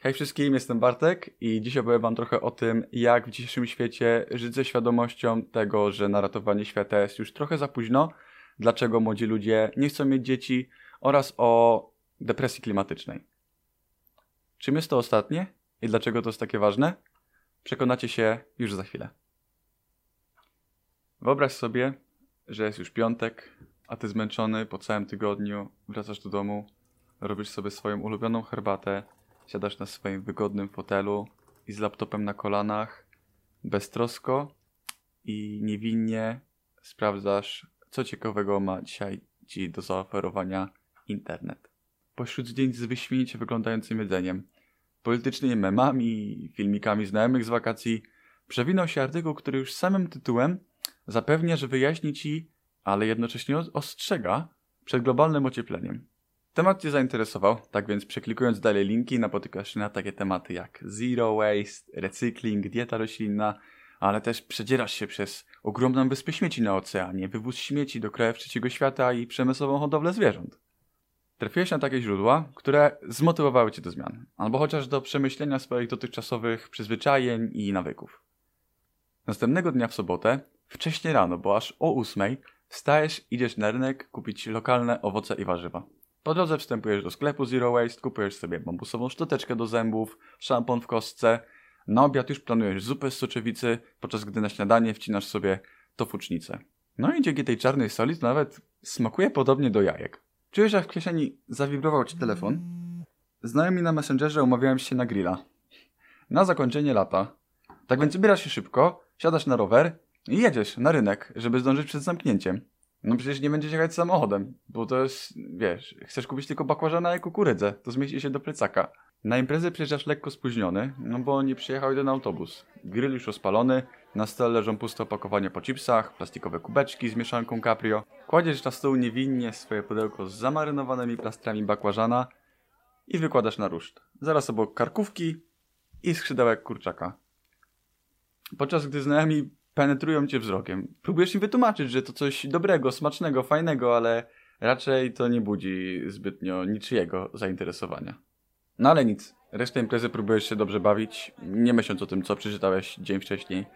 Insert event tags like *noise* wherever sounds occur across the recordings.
Hej wszystkim, jestem Bartek i dziś opowiem wam trochę o tym, jak w dzisiejszym świecie żyć ze świadomością tego, że na ratowanie świata jest już trochę za późno, dlaczego młodzi ludzie nie chcą mieć dzieci oraz o depresji klimatycznej. Czym jest to ostatnie i dlaczego to jest takie ważne? Przekonacie się już za chwilę. Wyobraź sobie, że jest już piątek, a ty zmęczony po całym tygodniu, wracasz do domu, robisz sobie swoją ulubioną herbatę, siadasz na swoim wygodnym fotelu i z laptopem na kolanach, beztrosko i niewinnie sprawdzasz, co ciekawego ma dzisiaj ci do zaoferowania internet. Pośród zdjęć z wyśmienicie wyglądającym jedzeniem, politycznymi memami, filmikami znajomych z wakacji, przewinął się artykuł, który już samym tytułem zapewnia, że wyjaśni ci, ale jednocześnie ostrzega przed globalnym ociepleniem. Temat Cię zainteresował, tak więc przeklikując dalej linki napotykasz się na takie tematy jak zero waste, recykling, dieta roślinna, ale też przedzierasz się przez ogromną wyspę śmieci na oceanie, wywóz śmieci do krajów trzeciego świata i przemysłową hodowlę zwierząt. Trafiłeś na takie źródła, które zmotywowały Cię do zmian, albo chociaż do przemyślenia swoich dotychczasowych przyzwyczajeń i nawyków. Następnego dnia w sobotę, wcześnie rano, bo aż o ósmej, wstajesz, idziesz na rynek kupić lokalne owoce i warzywa. Po drodze wstępujesz do sklepu Zero Waste, kupujesz sobie bambusową szczoteczkę do zębów, szampon w kostce. Na obiad już planujesz zupę z soczewicy, podczas gdy na śniadanie wcinasz sobie tofucznicę. No i dzięki tej czarnej soli to nawet smakuje podobnie do jajek. Czujesz, jak w kieszeni zawibrował ci telefon? Znajomi na Messengerze umawiałem się na grilla. Na zakończenie lata. Tak więc ubierasz się szybko, siadasz na rower i jedziesz na rynek, żeby zdążyć przed zamknięciem. No przecież nie będziesz jechać samochodem, bo to jest, wiesz, chcesz kupić tylko bakłażana i kukurydzę, to zmieści się do plecaka. Na imprezę przyjeżdżasz lekko spóźniony, no bo nie przyjechał jeden autobus. Grill już rozpalony, na stole leżą puste opakowania po chipsach, plastikowe kubeczki z mieszanką Caprio. Kładziesz na stół niewinnie swoje pudełko z zamarynowanymi plastrami bakłażana i wykładasz na ruszt. Zaraz obok karkówki i skrzydełek kurczaka. Podczas gdy znajomi penetrują cię wzrokiem. Próbujesz im wytłumaczyć, że to coś dobrego, smacznego, fajnego, ale raczej to nie budzi zbytnio niczyjego zainteresowania. No ale nic. Resztę imprezy próbujesz się dobrze bawić, nie myśląc o tym, co przeczytałeś dzień wcześniej,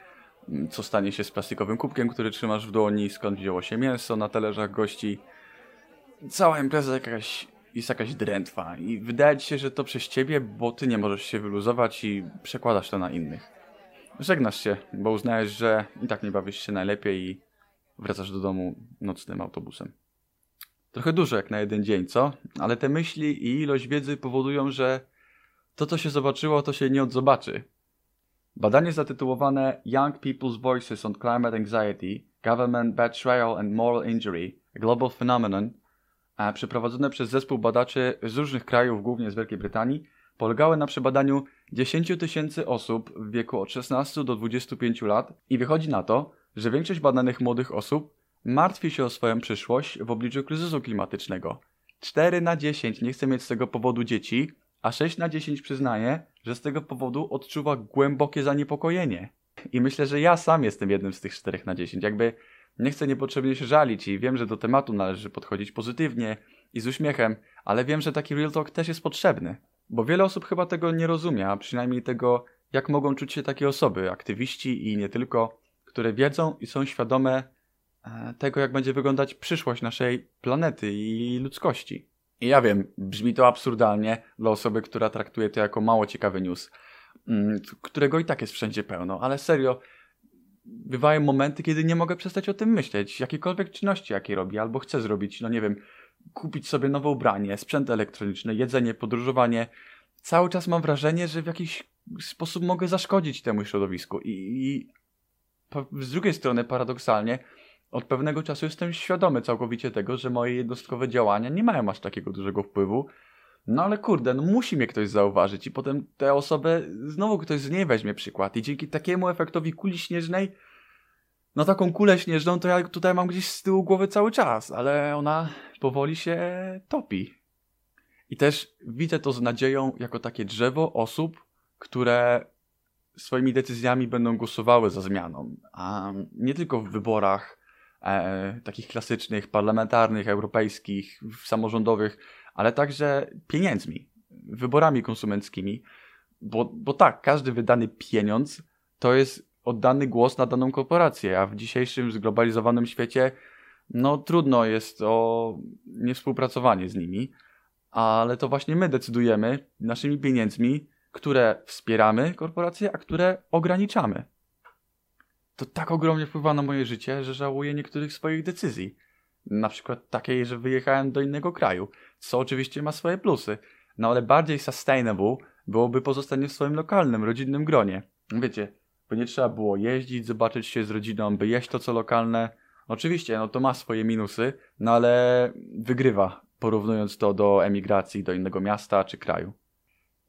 co stanie się z plastikowym kubkiem, który trzymasz w dłoni, skąd wzięło się mięso na talerzach gości. Cała impreza jakaś, jest jakaś drętwa i wydaje ci się, że to przez ciebie, bo ty nie możesz się wyluzować i przekładasz to na innych. Żegnasz się, bo uznajesz, że i tak nie bawisz się najlepiej i wracasz do domu nocnym autobusem. Trochę dużo jak na jeden dzień, co? Ale te myśli i ilość wiedzy powodują, że to, co się zobaczyło, to się nie odzobaczy. Badanie zatytułowane Young People's Voices on Climate Anxiety, Government Betrayal and Moral Injury, a Global Phenomenon, przeprowadzone przez zespół badaczy z różnych krajów, głównie z Wielkiej Brytanii, polegały na przebadaniu 10 tysięcy osób w wieku od 16 do 25 lat i wychodzi na to, że większość badanych młodych osób martwi się o swoją przyszłość w obliczu kryzysu klimatycznego. 4 na 10 nie chce mieć z tego powodu dzieci, a 6 na 10 przyznaje, że z tego powodu odczuwa głębokie zaniepokojenie. I myślę, że ja sam jestem jednym z tych 4 na 10. Jakby nie chcę niepotrzebnie się żalić i wiem, że do tematu należy podchodzić pozytywnie i z uśmiechem, ale wiem, że taki real talk też jest potrzebny. Bo wiele osób chyba tego nie rozumie, a przynajmniej tego, jak mogą czuć się takie osoby, aktywiści i nie tylko, które wiedzą i są świadome e, tego, jak będzie wyglądać przyszłość naszej planety i ludzkości. I ja wiem, brzmi to absurdalnie dla osoby, która traktuje to jako mało ciekawy news, mm, którego i tak jest wszędzie pełno, ale serio, bywają momenty, kiedy nie mogę przestać o tym myśleć. Jakiekolwiek czynności, jakie robię albo chcę zrobić, no nie wiem, kupić sobie nowe ubranie, sprzęt elektroniczny, jedzenie, podróżowanie. Cały czas mam wrażenie, że w jakiś sposób mogę zaszkodzić temu środowisku. I, i z drugiej strony, paradoksalnie, od pewnego czasu jestem świadomy całkowicie tego, że moje jednostkowe działania nie mają aż takiego dużego wpływu. No ale kurde, no musi mnie ktoś zauważyć i potem tę osobę znowu ktoś z niej weźmie przykład. I dzięki takiemu efektowi kuli śnieżnej no taką kulę śnieżną to ja tutaj mam gdzieś z tyłu głowy cały czas, ale ona powoli się topi. I też widzę to z nadzieją jako takie drzewo osób, które swoimi decyzjami będą głosowały za zmianą, a nie tylko w wyborach e, takich klasycznych, parlamentarnych, europejskich, samorządowych, ale także pieniędzmi, wyborami konsumenckimi, Bo, bo tak, każdy wydany pieniądz to jest oddany głos na daną korporację, a w dzisiejszym zglobalizowanym świecie no trudno jest o niewspółpracowanie z nimi, ale to właśnie my decydujemy naszymi pieniędzmi, które wspieramy korporacje, a które ograniczamy. To tak ogromnie wpływa na moje życie, że żałuję niektórych swoich decyzji. Na przykład takiej, że wyjechałem do innego kraju, co oczywiście ma swoje plusy, no ale bardziej sustainable byłoby pozostanie w swoim lokalnym, rodzinnym gronie. Wiecie, by nie trzeba było jeździć, zobaczyć się z rodziną, by jeść to co lokalne. Oczywiście, no to ma swoje minusy, no ale wygrywa, porównując to do emigracji do innego miasta czy kraju.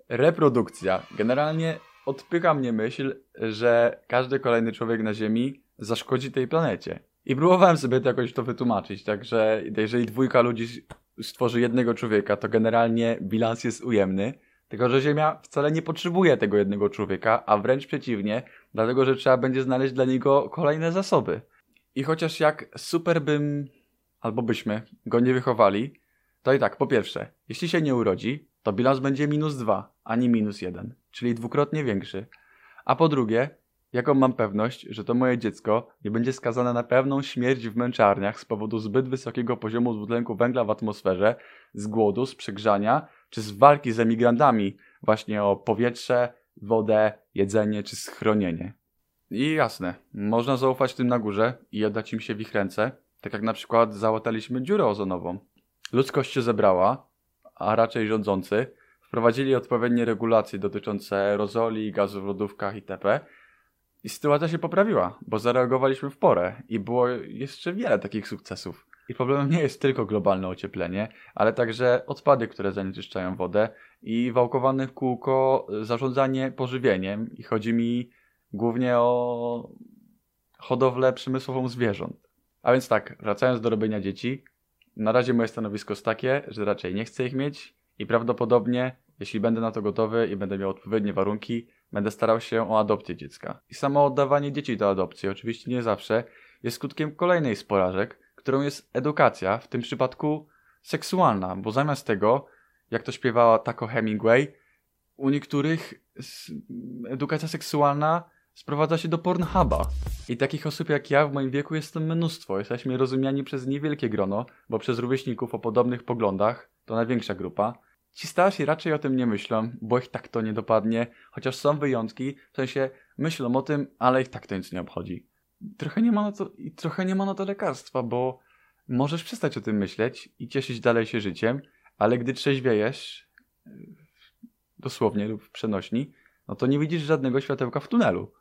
Reprodukcja. Generalnie odpycha mnie myśl, że każdy kolejny człowiek na Ziemi zaszkodzi tej planecie. I próbowałem sobie to jakoś to wytłumaczyć, także jeżeli dwójka ludzi stworzy jednego człowieka, to generalnie bilans jest ujemny, tylko że Ziemia wcale nie potrzebuje tego jednego człowieka, a wręcz przeciwnie, dlatego że trzeba będzie znaleźć dla niego kolejne zasoby. I chociaż jak super bym, albo byśmy go nie wychowali, to i tak, po pierwsze, jeśli się nie urodzi, to bilans będzie minus dwa, a nie minus jeden, czyli dwukrotnie większy. A po drugie, jaką mam pewność, że to moje dziecko nie będzie skazane na pewną śmierć w męczarniach z powodu zbyt wysokiego poziomu dwutlenku węgla w atmosferze, z głodu, z przegrzania, czy z walki z emigrantami właśnie o powietrze, wodę, jedzenie czy schronienie. I jasne, można zaufać tym na górze i oddać im się w ich ręce, tak jak na przykład załataliśmy dziurę ozonową. Ludzkość się zebrała, a raczej rządzący, wprowadzili odpowiednie regulacje dotyczące aerozoli, gazów w lodówkach itp., i sytuacja się poprawiła, bo zareagowaliśmy w porę i było jeszcze wiele takich sukcesów. I problemem nie jest tylko globalne ocieplenie, ale także odpady, które zanieczyszczają wodę i wałkowane w kółko zarządzanie pożywieniem. I chodzi mi głównie o hodowlę przemysłową zwierząt. A więc tak, wracając do robienia dzieci, na razie moje stanowisko jest takie, że raczej nie chcę ich mieć i prawdopodobnie, jeśli będę na to gotowy i będę miał odpowiednie warunki, będę starał się o adopcję dziecka. I samo oddawanie dzieci do adopcji, oczywiście nie zawsze, jest skutkiem kolejnej z porażek, którą jest edukacja, w tym przypadku seksualna, bo zamiast tego, jak to śpiewała Taco Hemingway, u niektórych edukacja seksualna sprowadza się do Pornhuba. I takich osób jak ja w moim wieku jest mnóstwo. Jesteśmy rozumiani przez niewielkie grono, bo przez rówieśników o podobnych poglądach to największa grupa. Ci starsi raczej o tym nie myślą, bo ich tak to nie dopadnie, chociaż są wyjątki, w sensie myślą o tym, ale ich tak to nic nie obchodzi. Trochę nie ma na to, trochę nie ma na to lekarstwa, bo możesz przestać o tym myśleć i cieszyć dalej się życiem, ale gdy trzeźwiejesz, dosłownie lub w przenośni, no to nie widzisz żadnego światełka w tunelu.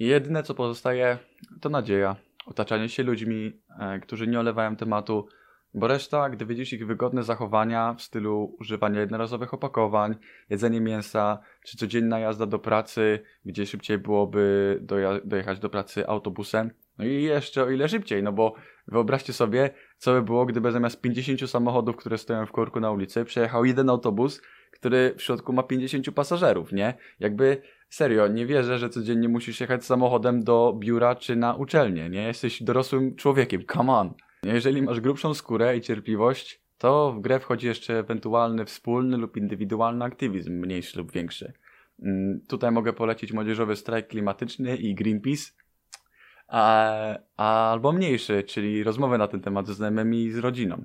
Jedyne co pozostaje to nadzieja, otaczanie się ludźmi, e, którzy nie olewają tematu, bo reszta, gdy widzisz ich wygodne zachowania w stylu używania jednorazowych opakowań, jedzenie mięsa, czy codzienna jazda do pracy, gdzie szybciej byłoby doja- dojechać do pracy autobusem, no i jeszcze o ile szybciej, no bo wyobraźcie sobie, co by było, gdyby zamiast 50 samochodów, które stoją w korku na ulicy, przejechał jeden autobus, który w środku ma 50 pasażerów, nie? Jakby serio, nie wierzę, że codziennie musisz jechać samochodem do biura czy na uczelnię, nie? Jesteś dorosłym człowiekiem, come on. Jeżeli masz grubszą skórę i cierpliwość, to w grę wchodzi jeszcze ewentualny wspólny lub indywidualny aktywizm, mniejszy lub większy. Mm, tutaj mogę polecić młodzieżowy strajk klimatyczny i Greenpeace, a, albo mniejszy, czyli rozmowy na ten temat ze znajomymi i z rodziną.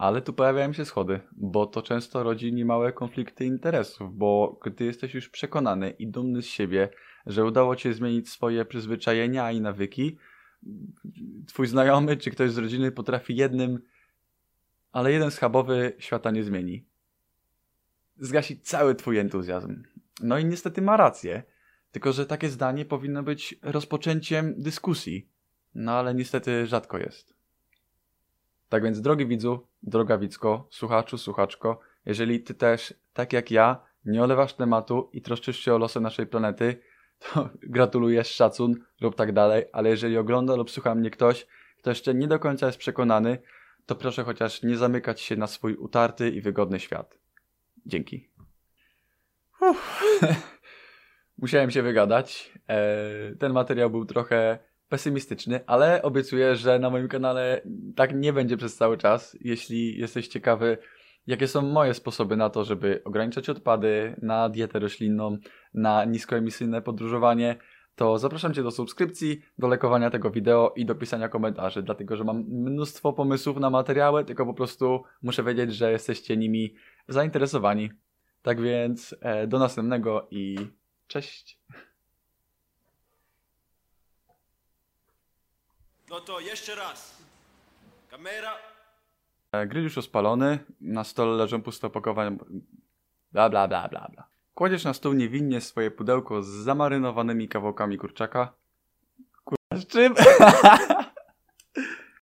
Ale tu pojawiają się schody, bo to często rodzi niemałe konflikty interesów, bo gdy jesteś już przekonany i dumny z siebie, że udało ci się zmienić swoje przyzwyczajenia i nawyki, twój znajomy czy ktoś z rodziny potrafi jednym, ale jeden schabowy świata nie zmieni. Zgasi cały twój entuzjazm. No i niestety ma rację, tylko że takie zdanie powinno być rozpoczęciem dyskusji. No ale niestety rzadko jest. Tak więc, drogi widzu, droga widzko, słuchaczu, słuchaczko, jeżeli ty też, tak jak ja, nie olewasz tematu i troszczysz się o losy naszej planety, to *laughs* gratuluję, szacun lub tak dalej, ale jeżeli ogląda lub słucha mnie ktoś, kto jeszcze nie do końca jest przekonany, to proszę chociaż nie zamykać się na swój utarty i wygodny świat. Dzięki. *laughs* Musiałem się wygadać. Eee, ten materiał był trochę pesymistyczny, ale obiecuję, że na moim kanale tak nie będzie przez cały czas. Jeśli jesteś ciekawy, jakie są moje sposoby na to, żeby ograniczać odpady, na dietę roślinną, na niskoemisyjne podróżowanie, to zapraszam Cię do subskrypcji, do lajkowania tego wideo i do pisania komentarzy, dlatego że mam mnóstwo pomysłów na materiały, tylko po prostu muszę wiedzieć, że jesteście nimi zainteresowani. Tak więc e, do następnego i cześć. No to jeszcze raz. Kamera. E, Grill już rozpalony, na stole leżą puste opakowania. Bla bla bla bla bla. Kładziesz na stół niewinnie swoje pudełko z zamarynowanymi kawałkami kurczaka. Kurwa, z czym? *laughs*